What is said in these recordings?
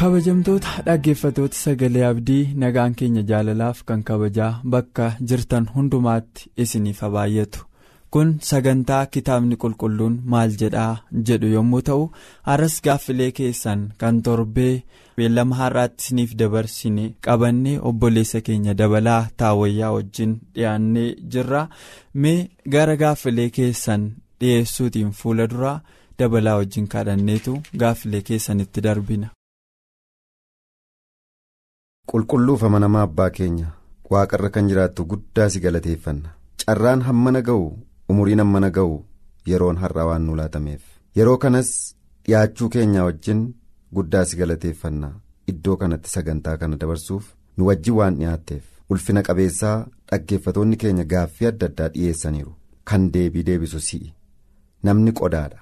Kabajamtoota dhaggeeffatoota sagalee abdii nagaan keenya jaalalaaf kan kabajaa bakka jirtan hundumaatti isiniif baay'atu kun sagantaa kitaabni qulqulluun maal jedhaa jedhu yommuu ta'u har'as gaaffilee keessan kan torbee beellama har'aatti isiniif dabarsine qabannee obboleessa keenya dabalaa taawayyaa wajjin dhiyaannee jirra mee gara gaaffilee keessan dhiyeessuutiin fuula duraa dabalaa wajjin kadhanneetu gaaffilee keessanitti darbina. Qulqulluuf amanamaa abbaa keenya waaqarra kan jiraattu guddaa si galateeffanna. Carraan hammana ga'u umuriin hammana ga'u yeroon har'a waan nu laatameef. Yeroo kanas dhiyaachuu keenya wajjin guddaa si galateeffanna. Iddoo kanatti sagantaa kana dabarsuuf nu wajjin waan dhiyaatteef. Ulfina qabeessaa dhaggeeffatoonni keenya gaaffii adda addaa dhiyeessaniiru. Kan deebii deebisu si'i. Namni qodaadha.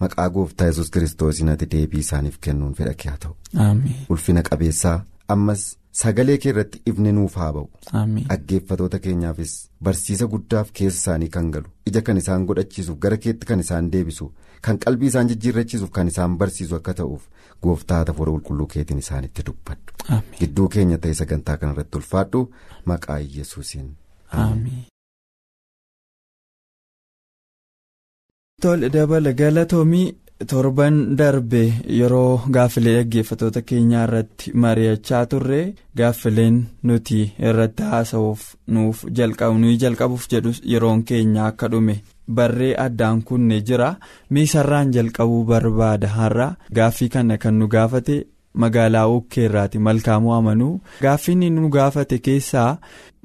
Maqaa gooftaa yesus kiristoosiin ati deebii isaaniif kennuun fedha kee haa ta'u. Ulfina qabeessaa ammas. Sagalee kee irratti ifni nuuf haa ba'u. Dhaggeeffatoota keenyaafis barsiisa guddaaf keessa isaanii kan galu ija kan isaan godhachiisuuf gara keetti kan isaan deebisu kan qalbii isaan jijjiirrachiisuuf kan isaan barsiisu akka ta'uuf gooftaa hafuura qulqulluu keetiin isaanitti dubbadhu. Gidduu keenya ta'e sagantaa kana irratti ulfaadhu. Maqaa yesuusiin. tole dabala galatoomii. Torban darbe yeroo gaaffilee dhaggeeffatoota keenyaa irratti mari'achaa turre gaaffileen nuti irratti haasa'uuf nuuf jalqabnu jalqabuuf jedhu yeroon keenya akka dhume. Barree addaan kunne jira. Miisarraan jalqabuu barbaada har'a. Gaaffii kana kan nu gaafate magaalaa ukkeerraati malkaamuu amanuu gaaffiin nu gaafate keessaa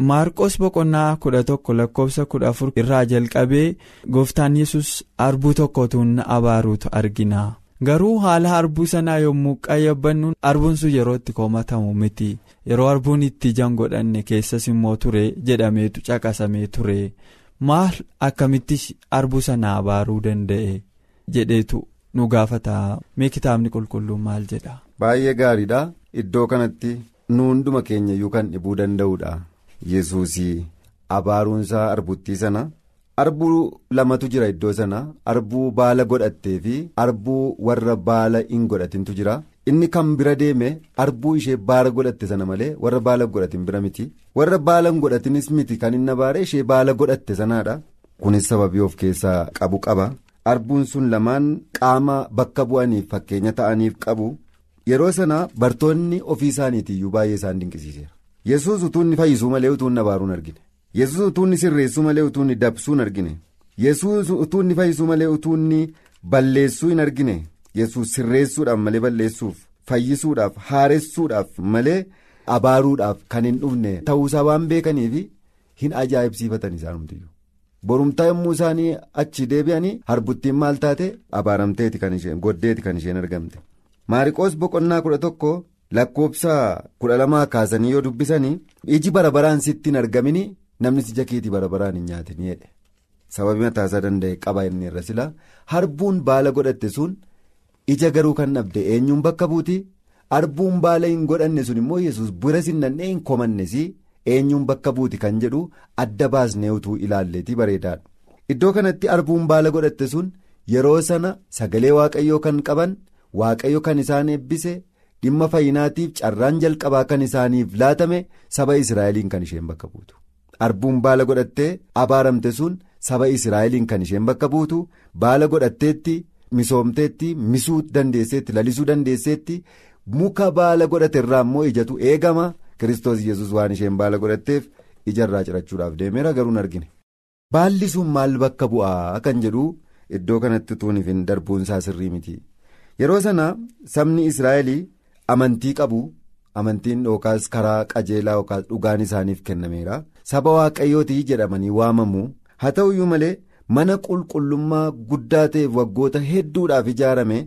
maarqos boqonnaa kudha tokko lakkoofsa kudha afur irraa jalqabee gooftaan yesus arbuu tokkotuun abaaruutu argina. Garuu haala arbuu sanaa yommuu qayyabannu arbuun sun yeroo itti komatamu miti. Yeroo arbuun itti ijaan godhanne keessas immoo ture jedhameetu caqasamee ture. Maal akkamitti arbuu sana abaaruu danda'e? Jedheetu nu gaafata. Mee kitaabni qulqulluun maal jedha. Baay'ee gaariidha. Iddoo kanatti nu hunduma keenya iyyuu kan dhibuu danda'udha yesuusii abaaruunsaa arbuttii sana arbuu lamatu jira iddoo sana arbuu baala godhattee fi arbuu warra baala hin godhatintu jira. Inni kan bira deeme arbuu ishee baala godhatte sana malee warra baala godhatin bira miti. Warra baala hin godhatinis miti kan inni abaare ishee baala godhatte sanaadha. Kunis sababii of keessaa qabu qaba. Arbuun sun lamaan qaama bakka bu'aniif fakkeenya ta'aniif qabu. Yeroo sana bartoonni ofii isaaniitiyyuu baay'ee isaan dinqisiiseera. Yesus utuu inni fayyisuu malee utuu inni abaaruun argine. Yesus utuu inni sirreessuu malee utuu inni dabsuun argine. Yesus utuu inni fayyisuu malee utuu inni balleessuu hin argine. Yesus sirreessuudhaaf malee balleessuuf fayyisuudhaaf haaressuudhaaf malee abaaruudhaaf kan hin dhufne ta'uusaa waan beekaniif hin ajaa'ibsiifatan isaanumtiyyuu borumtaa yommuu isaanii achi deebi'anii harbuttiin maal taate? Abaaramteeti kan isheen goddeeti kan isheen argamte. Maariqoos boqonnaa kudha tokko lakkoobsa kudha lamaa kaasanii yoo dubbisanii iji bara baraan sitti hin argamini namni ija keetii bara baraan hin nyaatin jedhe. Sababii mataasaa danda'e qaba inni irra sila. Harbuun baala godhatte sun ija garuu kan dhabde eenyuun bakka buuti? Harbuun baala hin godhanne sun immoo yesus bira sinnannee hin komannesi eenyuun bakka buuti kan jedhu adda baasnee utuu ilaalleetii bareedaadha. Iddoo kanatti harbuun baala godhatte sun yeroo sana sagalee waaqayyoo kan qaban. Waaqayyo kan isaan eebbise dhimma fayyinaatiif carraan jalqabaa kan isaaniif laatame saba israa'eliin kan isheen bakka buutu. Harbuun baala godhattee abaaramte sun saba israa'eliin kan isheen bakka buutu baala godhatteetti misoomteetti misuu dandeesseetti lalisuu dandeesseetti muka baala godhate irraa immoo ijatu eegama. Kiristoos yesus waan isheen baala godhatteef ijarraa cirachuudhaaf deemeera garuu hin argine. Baalli sun maal bakka bu'aa? Kan jedhu iddoo kanatti tuuniif hin darbuunsaa sirrii miti. Yeroo sana sabni israa'el amantii qabu amantiin yookaas karaa qajeelaa yookaas dhugaan isaaniif kennameera. Saba waaqayyooti jedhamanii waamamu. Haa ta'uyyuu malee mana qulqullummaa guddaa ta'eef waggoota hedduudhaaf ijaarame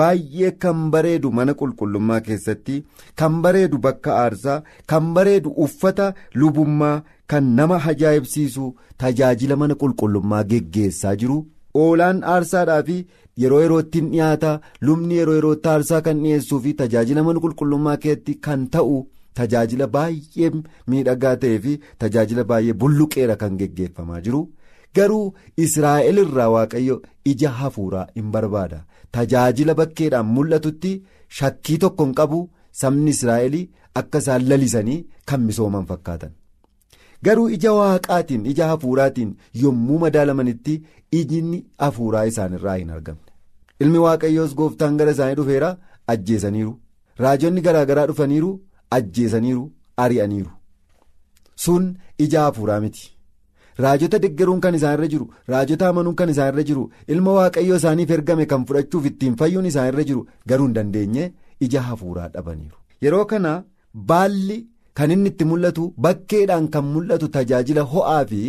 baay'ee kan bareedu mana qulqullummaa keessatti kan bareedu bakka aarsaa kan bareedu uffata lubummaa kan nama ajaa'ibsiisu tajaajila mana qulqullummaa geggeessaa jiru. Oolaan aarsaadhaa fi yeroo yerootti dhiyaata lubni yeroo yerootti aarsaa kan dhiyeessuu fi tajaajila mana qulqullummaa keessatti kan ta'u tajaajila baay'ee miidhagaa ta'ee fi tajaajila baay'ee bulluqeera kan geggeeffamaa jiru. garuu israa'el irraa waaqayyo ija hafuuraa hin barbaada. Tajaajila bakkeedhaan mul'atutti shakkii tokko hin qabu sabni israa'el akka isaan lalisanii kan misooman fakkaatan. Garuu ija waaqaatiin ija hafuuraatiin yommuu madaalamanitti ijni hafuuraa isaanirraa hin argamne ilmi waaqayyoos gooftaan gara isaanii dhufeera ajjeesaniiru raajonni garaagaraa dhufaniiru ajjeesaniiru ari'aniiru sun ija hafuuraa miti. raajota deggeruun kan isaanirra jiru raajota amanuun kan isaanirra jiru ilma waaqayyoo isaaniif ergame kan fudhachuuf ittiin fayyuun isaanirra jiru garuu hin dandeenye ija hafuuraa dhabaniiru. yeroo kana baalli kan inni itti mul'atu bakkeedhaan kan mul'atu tajaajila ho'aa fi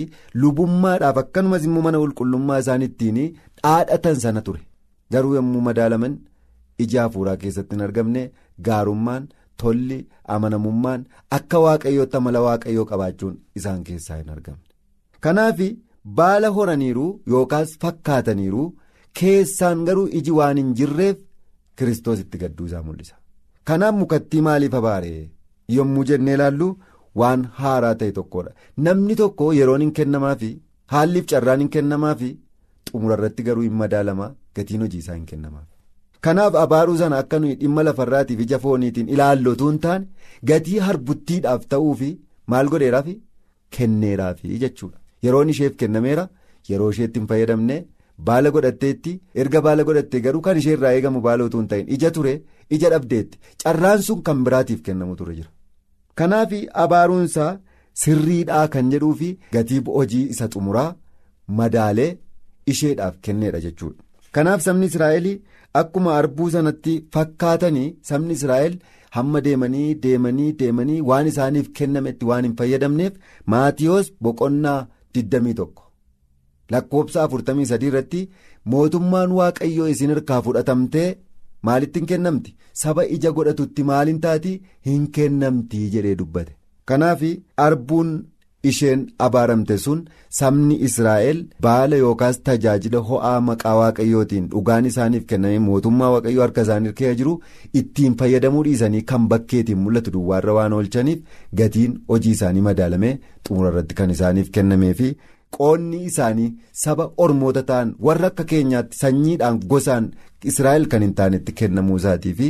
lubummaadhaaf akkanumas immoo mana qulqullummaa isaan ittiin dhaadhatan sana ture garuu yommuu madaalaman ija hafuuraa keessatti hin argamne gaarummaan tolli amanamummaan akka waaqayyootti amala waaqayyoo qabaachuun isaan keessaa hin argamne. kanaaf baala horaniiru yookaas fakkaataniiru keessaan garuu iji waan hin jirreef kiristoos itti gadduu isaa mul'isa. Kanaaf mukattii maaliif abaare yommuu jennee ilaallu waan haaraa ta'e tokkodha namni tokko yeroon hin kennamaafi haalliif carraan hin kennamaafi xumurarratti garuu hin madaalama gatiin hojii isaa hin kennamaaf. Kanaaf abaaruu sana akka nuyi dhimma lafarraatiif ija fooniitiin ilaallotuu hin taane gatii harbuttiidhaaf ta'uufi maal godheeraafi kenneeraafi jechuudha. yeroon isheef kennameera yeroo isheetti hin fayyadamne baala godhatteetti erga baala godhattee garuu kan ishee irraa eegamu baala utuu hin ta'in ija ture ija dhabdeetti. Carraan sun kan biraatiif kennamu ture jira. Kanaaf abaaruunsaa sirriidhaa kan jedhuu fi gatii hojii isa xumuraa madaalee isheedhaaf kenneedha jechuudha. Kanaaf sabni israa'el akkuma arbuu sanatti fakkaatanii sabni israa'el hamma deemanii deemanii deemanii waan isaaniif kennametti waan hin fayyadamneef maatiyoos boqonnaa. 21 lakkoobsa 43 irratti mootummaan waaqayyoo isin harkaa fudhatamtee maalitti hin kennamti? Saba ija godhatutti maaliin taati? Hin kennamti jedhee dubbate. Kanaaf arbuun isheen abaaramte sun sabni israa'el baala yookaas tajaajila ho'aa maqaa waaqayyootiin dhugaan isaaniif kenname mootummaa waaqayyoo harka isaanii keessa jiru ittiin fayyadamuu dhiisanii kan bakkeetiin mul'atu duwwaarra waan oolchaniif gatiin hojii isaanii madaalamee xumura irratti kan isaaniif kennamee fi qoonni isaanii saba ormoota ta'an warra akka keenyaatti sanyiidhaan gosaan israa'el kan hin taanetti kennamuu isaatii fi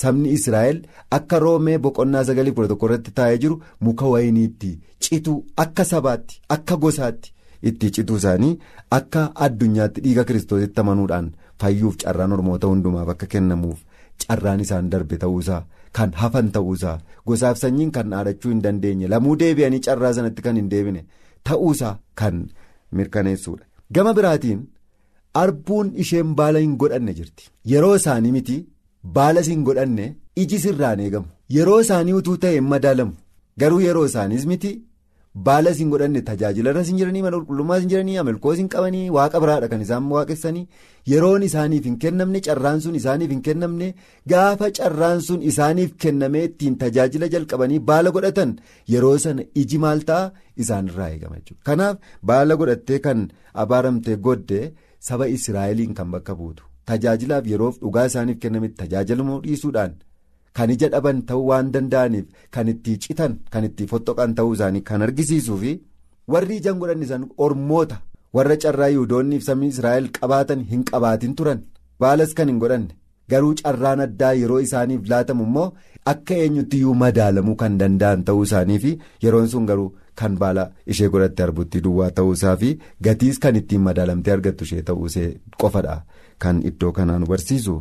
sabni israa'el akka roomee boqonnaa sagalii kudha tokko irratti taa'ee jiru muka wayiniitti cituu akka sabaatti akka gosaatti itti cituu isaanii akka addunyaatti dhiiga kiristoositti amanuudhaan fayyuuf carraan ormoota hundumaaf akka kennamuuf carraan isaan darbe ta'uusaa kan hafan ta'uusaa gosaaf sanyiin kan dhaadachuu hin dandeenye lamuu deebi'anii carraa sanatti kan hin deebine ta'uusaa kan mirkaneessuudha. Gama biraatiin. arbuun isheen baala hin godhanne jirti. Yeroo isaanii miti baala hin godhanne iji sirraan eegamu. Yeroo isaanii utuu ta'e hin madaalamu. Garuu yeroo isaaniis miti baala hin godhanne tajaajila irra hin jiranii mana qulqullummaa hin jiranii amalkoos hin qabanii waaqa biraadha kan isaan waaqessanii. Yeroon isaaniif hin kennamne carraan sun isaaniif hin kennamne gaafa carraan sun isaaniif kennamee ittiin tajaajila jalqabanii baala godhatan yeroo sana iji maal ta'a? Isaanirraa eegama jechuudha kanaaf baala godhattee kan abaaramtee godde. saba israa'eliin kan bakka buutu. Tajaajilaaf yeroof dhugaa isaaniif kennametti tajaajilamuu dhiisuudhaan kan ija dhaban ta'uu waan danda'aniif kan itti citan kan itti fottoqan ta'uu isaanii kan argisiisuu fi warri ijaan godhan isaan ormoota warra carraa yihudoonniif sabni israa'el qabaatan hin qabaatin turan baalas kan hin godhanne garuu carraan addaa yeroo isaaniif laatamu immoo akka eenyutti iyyuu madaalamuu kan danda'an ta'uu isaanii fi yeroon sun garuu. Kan baala ishee godhatte arbutti duwwaa ta'uusaa fi gatiis kan ittiin madaalamtee argattu ishee ta'uusee qofadha kan iddoo kanaan barsiisu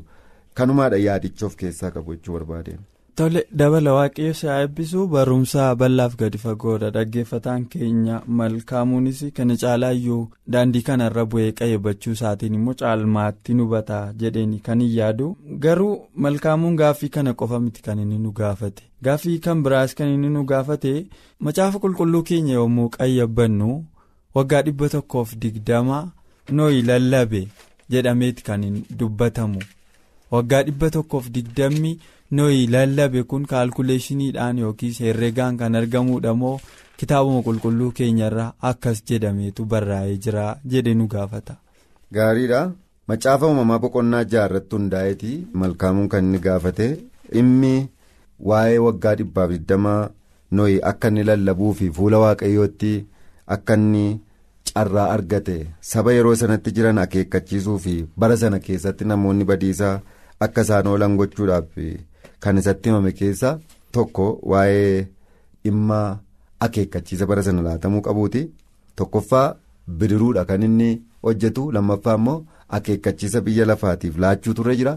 kanumaadha yaadicha of keessaa qabu jechuu barbaade. Tole dabala waaqayyo si haa barumsa bal'aaf gadi fagoodha. Dhaggeeffataan keenya malkaamuunis kana caalaa iyyuu daandii kanarra bu'ee qayyabachuu isaatiin immoo caalmaatti nu bata jedheen kan hin yaadu garuu malkaamuun gaaffii kana qofa miti kan inni nu gaafate. Gaaffii kan biraas kan inni nu gaafate macaafa qulqulluu keenya yommuu qayyabannu waggaa dhibba tokkoof digdama nooyi lallabe jedhameeti kan dubbatamu waggaa dhibba tokkoof digdammi nooyi lallabe kun kaalkuleeshiniidhaan yookiis herregaan kan argamuudha moo kitaabuma qulqulluu keenyarraa akkas jedhameetu barraa'ee jira jedhe nu gaafata. Gaariidha. Macaafa uumamaa boqonnaa jaha irratti hundaa'eeti. Malkaamuun kan inni gaafate. Dhimmi waa'ee waggaa dhibbaaf digdama nooyi akka inni lallabuu fi fuula waaqayyootti akka inni carraa argate saba yeroo sanatti jiran akeekkachiisuu fi bara sana keessatti namoonni badiisaa akka isaan oolan gochuudhaaf kan isatti himame keessa tokko waa'ee dhimma akeekkachiisa bara sana laatamuu qabuuti. Tokkoffaa bidiruudha. Kan inni hojjetu lammaffaa immoo akeekkachiisa biyya lafaatiif laachuu turre jira.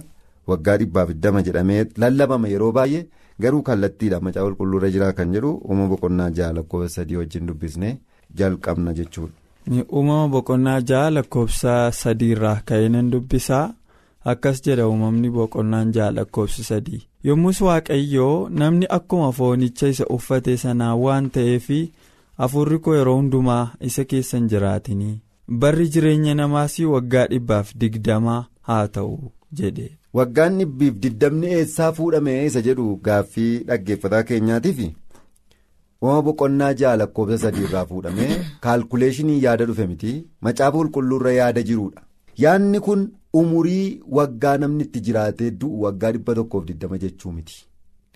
Waggaa dhibbaaf digdama jedhamee lallabama yeroo baay'ee garuu kallattiidha. Macaafa qulqulluurra jira kan jedhu uumama boqonnaa jaha lakkoofsa sadii wajjin dubbisnee jalqabna jechuudha. uumama boqonnaa jaha lakkoofsa sadiirraa ka'ee nan dubbisaa akkas jedha uumamni boqonnaan jaha lakkoofsi sadii. Yommus waaqayyoo namni akkuma foonicha isa uffate sanaa waan ta'eefi hafuurri koo yeroo hundumaa isa keessan jiraatinii barri jireenya namaas waggaa dhibbaaf digdamaa haa ta'u jedhe. waggaan dhibbiif digdamni eessaa fuudhame isa jedhu gaaffii dhaggeeffataa keenyaatiif uumama boqonnaa jaha lakkoofsa sadiirraa fuudhame kaalkuleeshinii yaada dhufe miti. Macaafa qulqulluurra yaada jiruudha. Yaadni kun umurii waggaa namni itti jiraatee du'u waggaa dhibba tokkoof digdama jechuu miti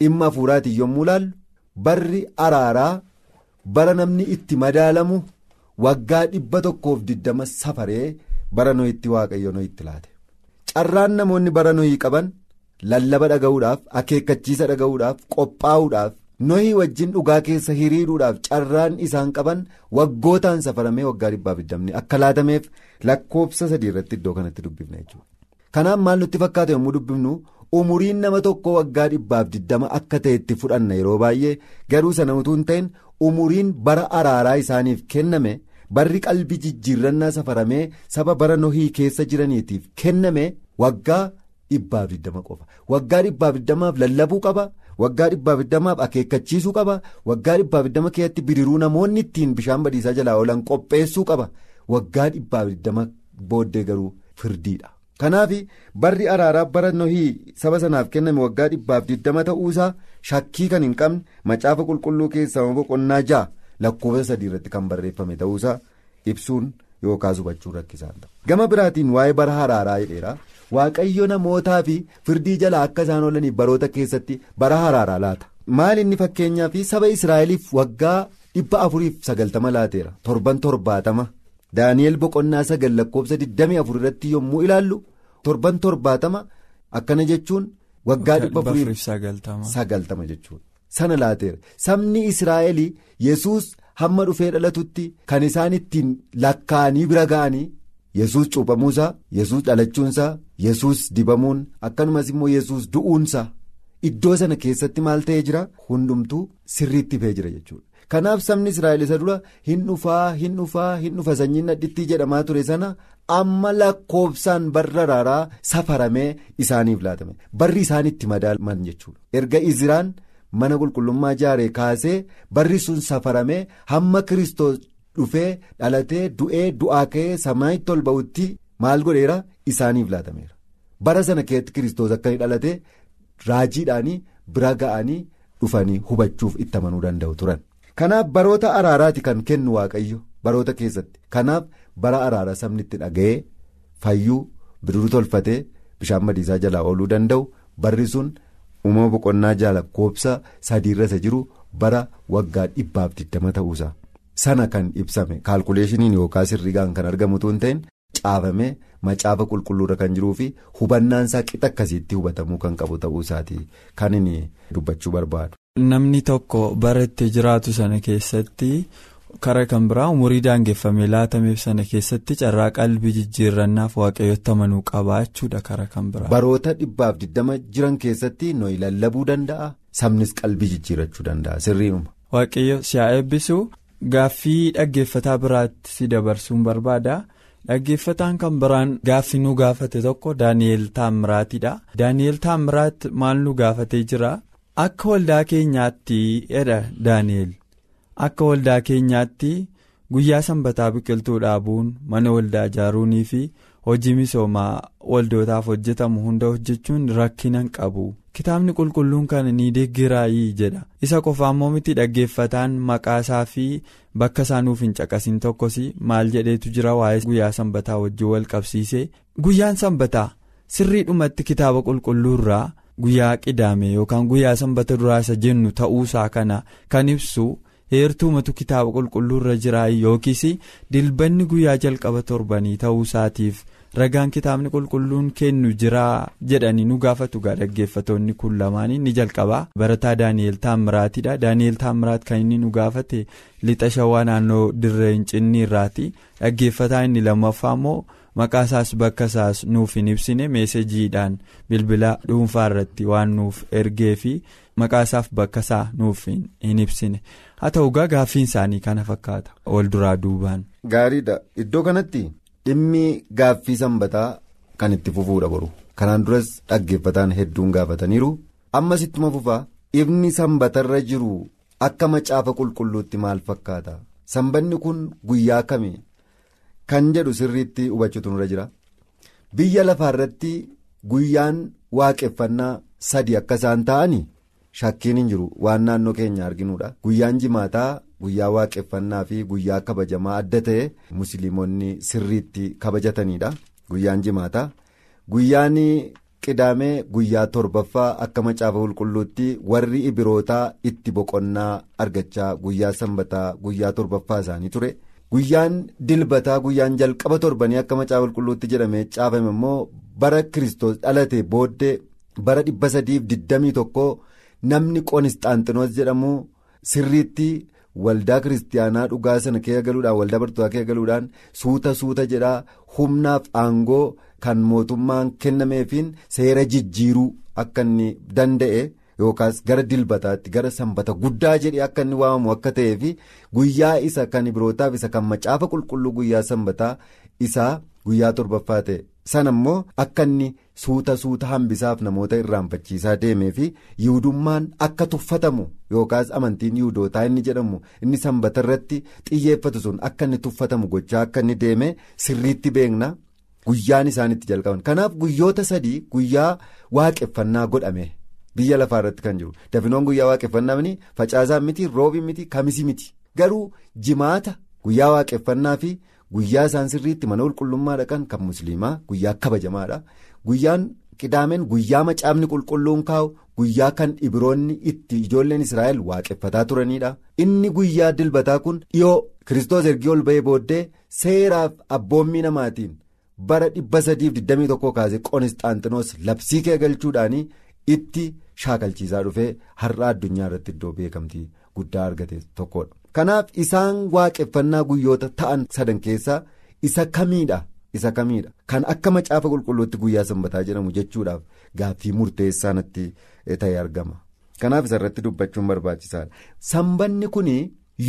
dhimma hafuuraatiin yommuu ilaallu barri araaraa bara namni itti madaalamu waggaa dhibba tokkoof digdama safaree bara nooyitti waaqayyo nooyitti laate. carraan namoonni bara nohii qaban lallaba dhaga'uudhaaf akeekkachiisa dhaga'uudhaaf qophaa'uudhaaf nohii wajjin dhugaa keessa hiriiruudhaaf carraan isaan qaban waggootaan safaramee waggaa dhibbaaf digdamni akka laatameef lakkoofsa sadii irratti iddoo kanatti dubbifna jechuudha. kanaaf maal nutti fakkaata yommuu dubbifnu umuriin nama tokko waggaa dhibbaaf digdama akka ta'etti fudhanna yeroo baay'ee garuu sana utuu hin ta'in umuriin bara araaraa isaaniif kenname. barri qalbii jijjiirrannaa safaramee saba bara nohii keessa jiraniitiif kenname waggaa dhibbaaf digdama qofa waggaa dhibbaaf digdamaaf lallabuu qaba waggaa dhibbaaf digdamaaf akeekkachiisuu qaba waggaa dhibbaaf digdama keessatti bidiruu namoonni ittiin bishaan badiisaa jalaa oolan qopheessuu qaba waggaa dhibbaaf digdama booddee garuu firdiidha. kanaaf barri araaraa bara nohii saba sanaaf kenname waggaa dhibbaaf digdama ta'uusaa shakkii kan hin qabne macaafa qulqulluu keessaa boqonnaa ja'a. lakkoofsa sadii irratti kan barreeffame ta'uusaa ibsuun yookaas hubachuun rakkisaa ta'u. gama biraatiin waa'ee bara araaraa jedheera waaqayyo namootaa fi firdii jalaa akka isaan oolaniif baroota keessatti bara araaraa laata. maal inni fakkeenyaa fi saba israa'eliif waggaa dhibba afuriif sagaltama laateera torban torbaatama daani'el boqonnaa sagal lakkoofsa 24 irratti yommuu ilaallu torban torbaatama akkana jechuun waggaa dhibba afuriif sagaltama jechuudha. sana laateera sabni israa'el yesus hamma dhufee dhalatutti kan isaan ittiin lakkaa'anii bira ga'anii yesus cuuphamuusaa yesus dhalachuunsaa yesus dibamuun akkanumas immoo yesus du'uunsaa iddoo sana keessatti maal ta'ee jira hundumtuu sirriitti fee jira jechuudha. kanaaf sabni israa'el isa dura hin dhufaa hin dhufaa hin dhufa sanyiin dhadhittii jedhamaa ture sana amma lakkoofsaan barra araaraa safaramee isaaniif laatame barri isaanitti madaalaman jechuudha erga iziraan. Mana qulqullummaa ijaaree kaasee barri sun safaramee hamma kiristoos dhufee dhalatee du'ee du'aa ka'ee samaayitti ol ba'utti maal godheera isaaniif laatameera bara sana keessatti kiristoos akka inni dhalate raajiidhaanii bira ga'anii dhufanii hubachuuf itti amanuu danda'u turan. kanaaf baroota araaraati kan kennu waaqayyo baroota keessatti kanaaf bara araaraa sabni itti dhaga'ee fayyuu bidiruu tolfatee bishaan badiisaa jalaa ooluu danda'u barri sun. Uumama boqonnaa jaha lakkoofsa sadiirra isa jiru bara waggaa dhibbaaf digdama ta'uusaa sana kan ibsame kaalkuleeshiniin yookaas herregaan kan argamu tun ta'in caafamee macaafa qulqulluurra kan jiruu fi hubannaansaa qixa akkasiitti hubatamuu kan qabu ta'uusaati kan inni dubbachuu barbaadu. namni tokko bara itti jiraatu sana keessatti kara kan biraa umurii daangeffamee laatameef sana keessatti carraa qalbii jijjiirrannaaf waaqayyotti amanuu qabaa jechuudha kara kan biraa. baroota dhibbaaf digdama jiran keessatti nooyi lallabuu danda'a sabnis qalbii jijjiirrachuu danda'a sirriinuma. waaqayyo si haa eebbisu gaaffii dhaggeeffataa biraatti si dabarsuun barbaada. dhaggeeffataan kan biraan gaaffii nu gaafate tokko daani'eel taammiraatidha daani'eel taammiraat maal nu gaafatee jira akka waldaa keenyaatti jedha daani'eel akka waldaa keenyaatti guyyaa sanbataa biqiltuu dhaabuun mana waldaa ijaaruunii fi hojii misoomaa waldootaaf hojjetamu hunda hojjechuun rakkina hin qabu. Kitaabni qulqulluun kana ni deeggiraayii jedha. Isa qofa ammoo miti dhaggeeffataan maqaasaa fi bakka isaa nuuf hin caqasin tokkos maal jedheetu jira? Waa'ee guyyaa sanbataa wajjin wal qabsiise guyyaan sanbataa sirriidhumatti kitaaba qulqulluurraa guyyaa qidaame yookaan guyyaa sanbata duraa isa jennu ta'uusaa kana kan ibsu. Heertuumatu kitaaba qulqulluurra jiraa yookiis dilbanni guyyaa jalqaba torbanii ta'uu isaatiif ragaan kitaabni qulqulluun kennu jiraa jedhanii nu gaafatu gaa dhaggeeffatoonni kun lamaanii ni jalqabaa barataa daani'eel taammiraatidha daani'eel taammiraat kan inni nu gaafate lixa shawaa naannoo dirree hincinni irraati. Dhaggeeffataa inni lammaffaa immoo maqaasaas bakka isaas nuuf hin ibsine meesejiidhaan bilbila dhuunfaa irratti waan nuuf ergee fi maqaasaaf bakka isaa nuuf hin ibsine. haa ta'u gaa gaaffiin isaanii kana fakkaata. Wal duraa duubaan. Gaariidha. Iddoo kanatti dhimmi gaaffii sanbataa kan itti fufuudha boru. Kanaan duras dhaggeeffataan hedduun gaafataniiru. Ammas ittuma fufaa? Ifni sanbatarra jiru akka macaafa qulqulluutti maal fakkaata? Sanbanni kun guyyaa kami kan jedhu sirriitti hubachuutu nurra jira. Biyya lafaarratti guyyaan waaqeffannaa sadi akka isaan ta'ani. Shakkiin hin jiru. Waan naannoo keenya arginuudha. Guyyaan jimaataa guyyaa waaqeffannaa fi guyyaa kabajamaa adda ta'e musliimonni sirriitti kabajataniidha. Guyyaan jimaataa. Guyyaan qidaamee guyyaa torbaffaa akka macaafa qulqulluutti warri ibirootaa itti boqonnaa argachaa guyyaa sanbataa guyyaa torbaffaa isaanii ture. Guyyaan dilbataa guyyaan jalqaba torbanii akka macaafa qulqulluutti jedhamee caafame immoo bara kiristoos dhalate booddee bara dhibba sadiif digdamii tokko. Namni qonisxaantinoos jedhamu sirriitti waldaa kiristaanaa dhugaa sana keessa galuudhaan waldaa bartootaa keessa galuudhaan suuta suuta jedhaa humnaaf aangoo kan mootummaan kennameefiin seera jijjiiruu akka inni danda'e yookaas gara dilbataatti gara sanbata guddaa jedhee akka inni waamamu akka ta'ee fi guyyaa isa kan ibirootaaf isa kan macaafa qulqulluu guyyaa sanbataa isaa guyyaa torbaffaa ta'e. Sana immoo akka inni suuta suuta hambisaaf namoota irraanfachiisaa deemee fi yiwudummaan akka tuffatamu yookaas amantiin yiwudootaa inni jedhamu inni sanbata irratti xiyyeeffatu sun akka inni tuffatamu gochaa akka inni deeme sirriitti beekna. Guyyaan isaan itti jalqaban. Kanaaf guyyoota sadii guyyaa waaqeffannaa godhame. Biyya lafaa irratti kan jiru. Dafinoon guyyaa waaqeffannaa miti facaasaan miti roobi miti kamisi miti. Garuu jimaata guyyaa waaqeffannaa fi. Guyyaa isaan sirriitti mana qulqullummaa dhaqan kan musliimaa guyyaa kabajamaadha. Guyyaan qidaameen guyyaa macaafni qulqulluun kaa'u guyyaa kan ibiroonni itti ijoolleen Israa'el waaqeffataa turanidha. Inni guyyaa dilbataa kun dhiyoo Kiristoos ergii ol ba'ee booddee seeraaf abboommii namaatiin bara dhibba sadiif digdamii tokko kaasee qonisxaantinoos labsii kee galchuudhaan itti shaakalchiisaa dhufee har'a addunyaa irratti iddoo beekamtii guddaa argate tokkodha. Kanaaf isaan waaqeffannaa guyyoota ta'an sadan keessaa isa kamiidha isa kamiidha kan akka macaafa qulqulluutti guyyaa sanbataa jedhamu jechuudhaaf gaaffii murteessaa natti ta'e argama. Kanaaf isarratti dubbachuun barbaachisaadha. Sanbanni kun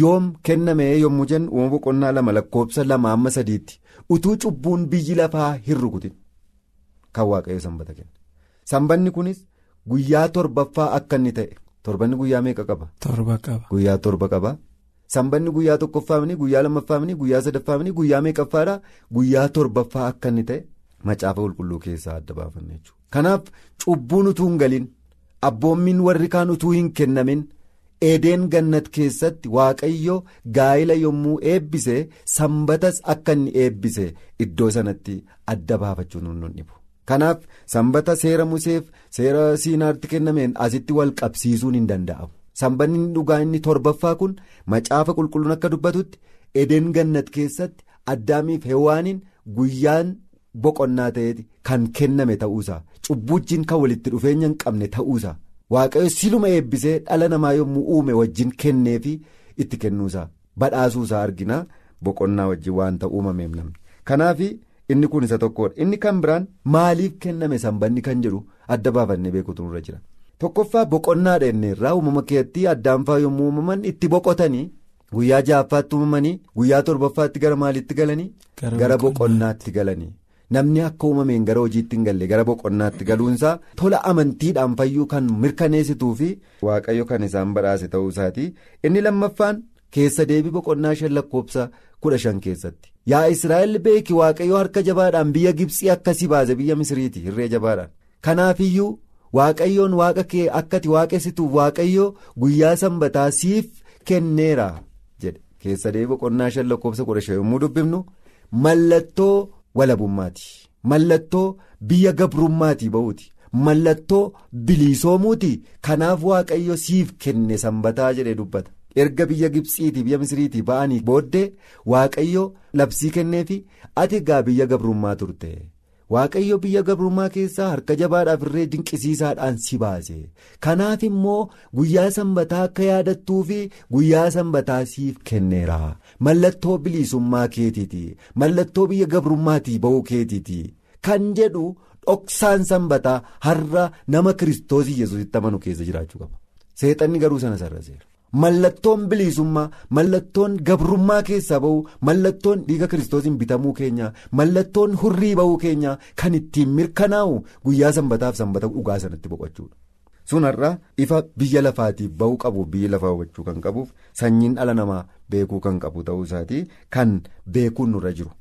yoom kenname yommuu jennu uumama boqonnaa lama lakkoofsa lama amma sadiitti utuu cubbuun biyyi lafaa hin rukutin kan waaqayyo sanbata kenna. Sanbanni kunis guyyaa torbaffaa akka inni ta'e torbanni guyyaa meeqa qaba? Torba qaba. Guyyaa torba qaba. Sanbanni guyyaa tokkoffaamni guyyaa lammaffaamni guyyaa sadaffaamni guyyaa meeqaffaadha guyyaa torbaffaa akka inni ta'e macaafa qulqulluu keessaa adda baafanne jechuudha. Kanaaf cubbuun utuu hin galin abboommiin warri kaan utuu hin kennamin edeen gannat keessatti waaqayyo gaa'ila yommuu eebbise sanbatas akka inni eebbise iddoo sanatti adda baafachuun nun dhibu. Kanaaf sanbata seera museef seera siinaatti kennameen asitti wal qabsiisuun hin danda'amu. Sanbanni dhugaa inni torbaffaa kun macaafa qulqulluun akka dubbatutti edeen gannat keessatti addaamiif hewaaniin guyyaan boqonnaa ta'eeti kan kenname ta'uusaa. Cubbuujjiin kan walitti dhufeenya hin qabne ta'uusaa. Waaqayyo siluma eebbisee dhala namaa yommuu uume wajjin kenneefi itti kennuusaa. Badhaasuusaa argina. Boqonnaa wajjin waanta uumameef namni. Kanaaf inni kun isa tokkodha inni kan biraan maaliif kenname sanbanni kan jedhu adda baafannee beekutu nurra jira. Tokkoffaa boqonnaadha inni irraa uumama keetti addaanfaa yommuu uumaman itti boqotanii guyyaa ja'affaatti uumamanii guyyaa torbaffaatti gara maaliitti galanii? Gara boqonnaatti. galanii. Namni akka uumameen gara hojiitti hin galle gara boqonnaatti galuunsaa tola amantiidhaan fayyuu kan mirkaneessituu fi waaqayyo kan isaan badhaase ta'uu isaati inni lammaffaan keessa deebii boqonnaa shan lakkoofsa kudha shan keessatti. Yaa israa'el beeki waaqayyo harka jabaadhaan biyya gibsii akkasii baase biyya misiriiti hirree jabaadhaan. Kanaafiyyuu waaqayyoon waaqa kee akkati waaqessituuf waaqayyo guyyaa sanbataa siif kenneera jedhe. Keessa deebii boqonnaa shan lakkoofsa kudha shan yommuu dubbifnu mallattoo walabummaati. Mallattoo biyya gabrummaatii ba'uuti. mallattoo biliisoomuuti. Kanaaf waaqayyo siif kenne sanbataa jedhee dubbata. Erga biyya gibsiitii biyya misiriitii ba'anii booddee waaqayyo labsii kenneefi ati egaa biyya gabrummaa turte waaqayyo biyya gabrummaa keessaa harka jabaadhaaf irree dinqisiisaadhaan si baase. Kanaaf immoo guyyaa sanbataa akka yaadattuu fi guyyaa sanbataa siif kenneera. Mallattoo biliisummaa keetiiti mallattoo biyya gabrummaatii ba'uu keetiiti kan jedhu. dhoksaan sanbataa har'a nama kiristoosii yesuusitti amanu keessa jiraachuu qaba. Seexanni garuu sana sarraseera mallattoon biliisummaa mallattoon gabrummaa keessaa ba'uu mallattoon dhiiga kiristoosiin bitamuu keenya mallattoon hurrii ba'uu keenya kan ittiin mirkanaa'u guyyaa sanbataaf sanbata dhugaa sanatti boqochuudha. Sun har'a ifa biyya lafaatiif ba'uu qabuuf biyya lafaa hubachuu kan qabuuf sanyiin dhala namaa beekuu kan qabu ta'uu isaatii kan beekuun nurra jiru.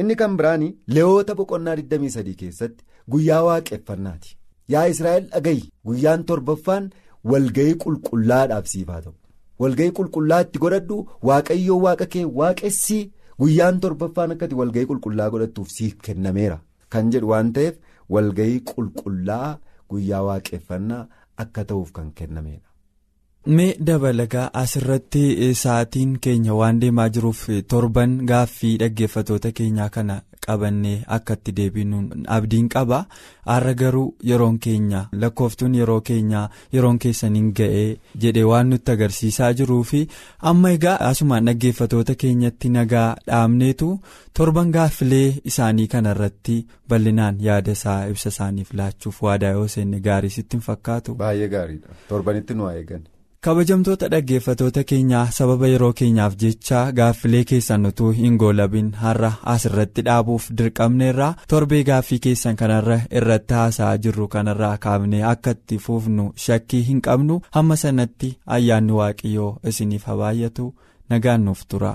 inni kan biraan leewoota boqonnaa 23 keessatti guyyaa waaqeffannaati. Yaa israa'el dhagayi guyyaan torbaffaan walga'ii qulqullaadhaaf siif haa ta'u walga'ii qulqullaa itti godhadhu waaqayyoo waaqa kee waaqessi guyyaan torbaffaan akkati walga'ii qulqullaa godhattuuf siif kennameera kan jedhu waan ta'eef walga'ii qulqullaa guyyaa waaqeffannaa akka ta'uuf kan kennameera. mee dabalagaa asirratti sa'aatiin keenya waan deemaa jiruuf torban gaaffii dhaggeeffatoota keenyaa kana qabannee akka itti deebinuun abdiin qaba har'a garuu yeroon keenya lakkooftuun yeroo keenyaa yeroon keessaniin ga'ee jedhe waan nutti agarsiisaa jiruu fi amma egaa asumaan dhaggeeffatoota keenyatti nagaa dhaabneetu torban gaaffilee isaanii kanarratti bal'inaan yaada isaa ibsa isaaniif laachuuf waadaa yoo seenne gaarii sitti hin fakkaatu. baay'ee gaariidha torbanitti nu eegan. Kabajamtoota dhaggeeffatoota keenyaa sababa yeroo keenyaaf jecha gaaffilee keessan utuu hin goolabin har'a asirratti dhaabuuf dirqamneerra torbee gaaffii keessan kanarra irratti haasa'aa jirru kanarraa kaafnee akka itti fuufnu shakkii hin qabnu hamma sanatti ayyaanni waaqayyoo isiniif haa baay'atu nagaan nuuf tura.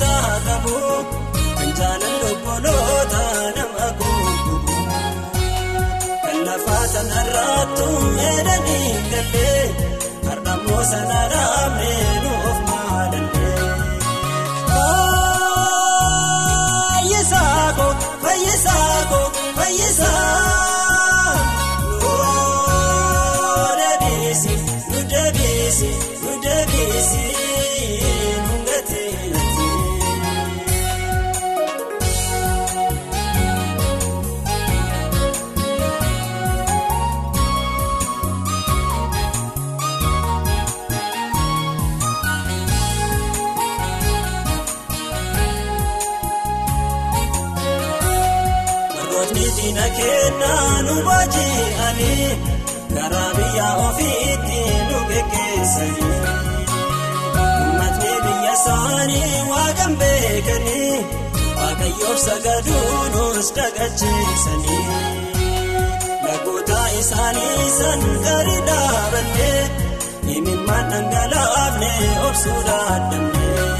deebisaa qabu kan jaalala obboloota nama guutuu kan lafaa sanarraattu meedanii galee har'ammoo sana dhaabnee nuuf nu baaji'anii karaa biyya ofiitti nu geggeessanii uummatni biyya isaanii waaqan beekanii waaqayyoof sagaduu nus dagacheessanii lagoota isaanii san gadi dhaabannee imimmaan dhangalaafne obsuu dadhabnee.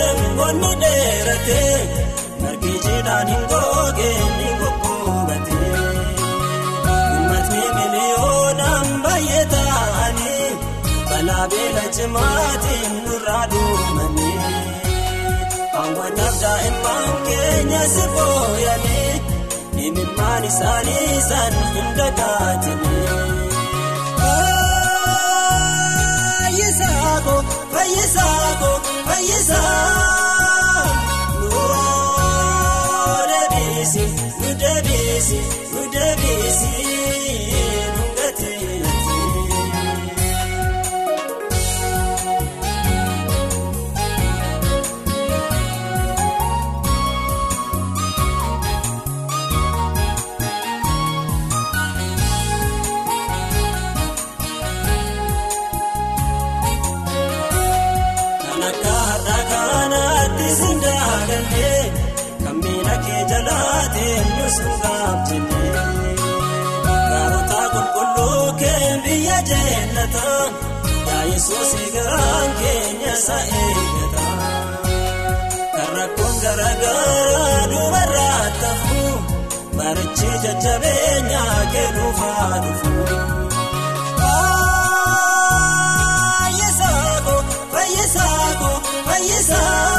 Hammaate bonni dheerate margi jiidhaan hin googee ni goggoogate. Uummatni miliyoonaan baay'ee ta'anii balaa beela cimaatiin nurraa duumanii. Hawwanaaf daa'imman keenya si booyanii imimmaan isaanii isaan hunda kaatanii. Fayyisaako fayyisaako fayyisaa nuu deebiisi nu deebiisi nu deebiisi kanaatti siin daagannee kan miila kee jalaateen nus gaabjennee. Gaarota qulqulluu kee biyya jeellata yaa Yesuus garaan keenya isa eeggata. Kan rakkoon garaagaraa dubarraa tafu barichi jajjabeenyaa kennuufaa dhufu. Fayyisaako fayyisaako fayyisaa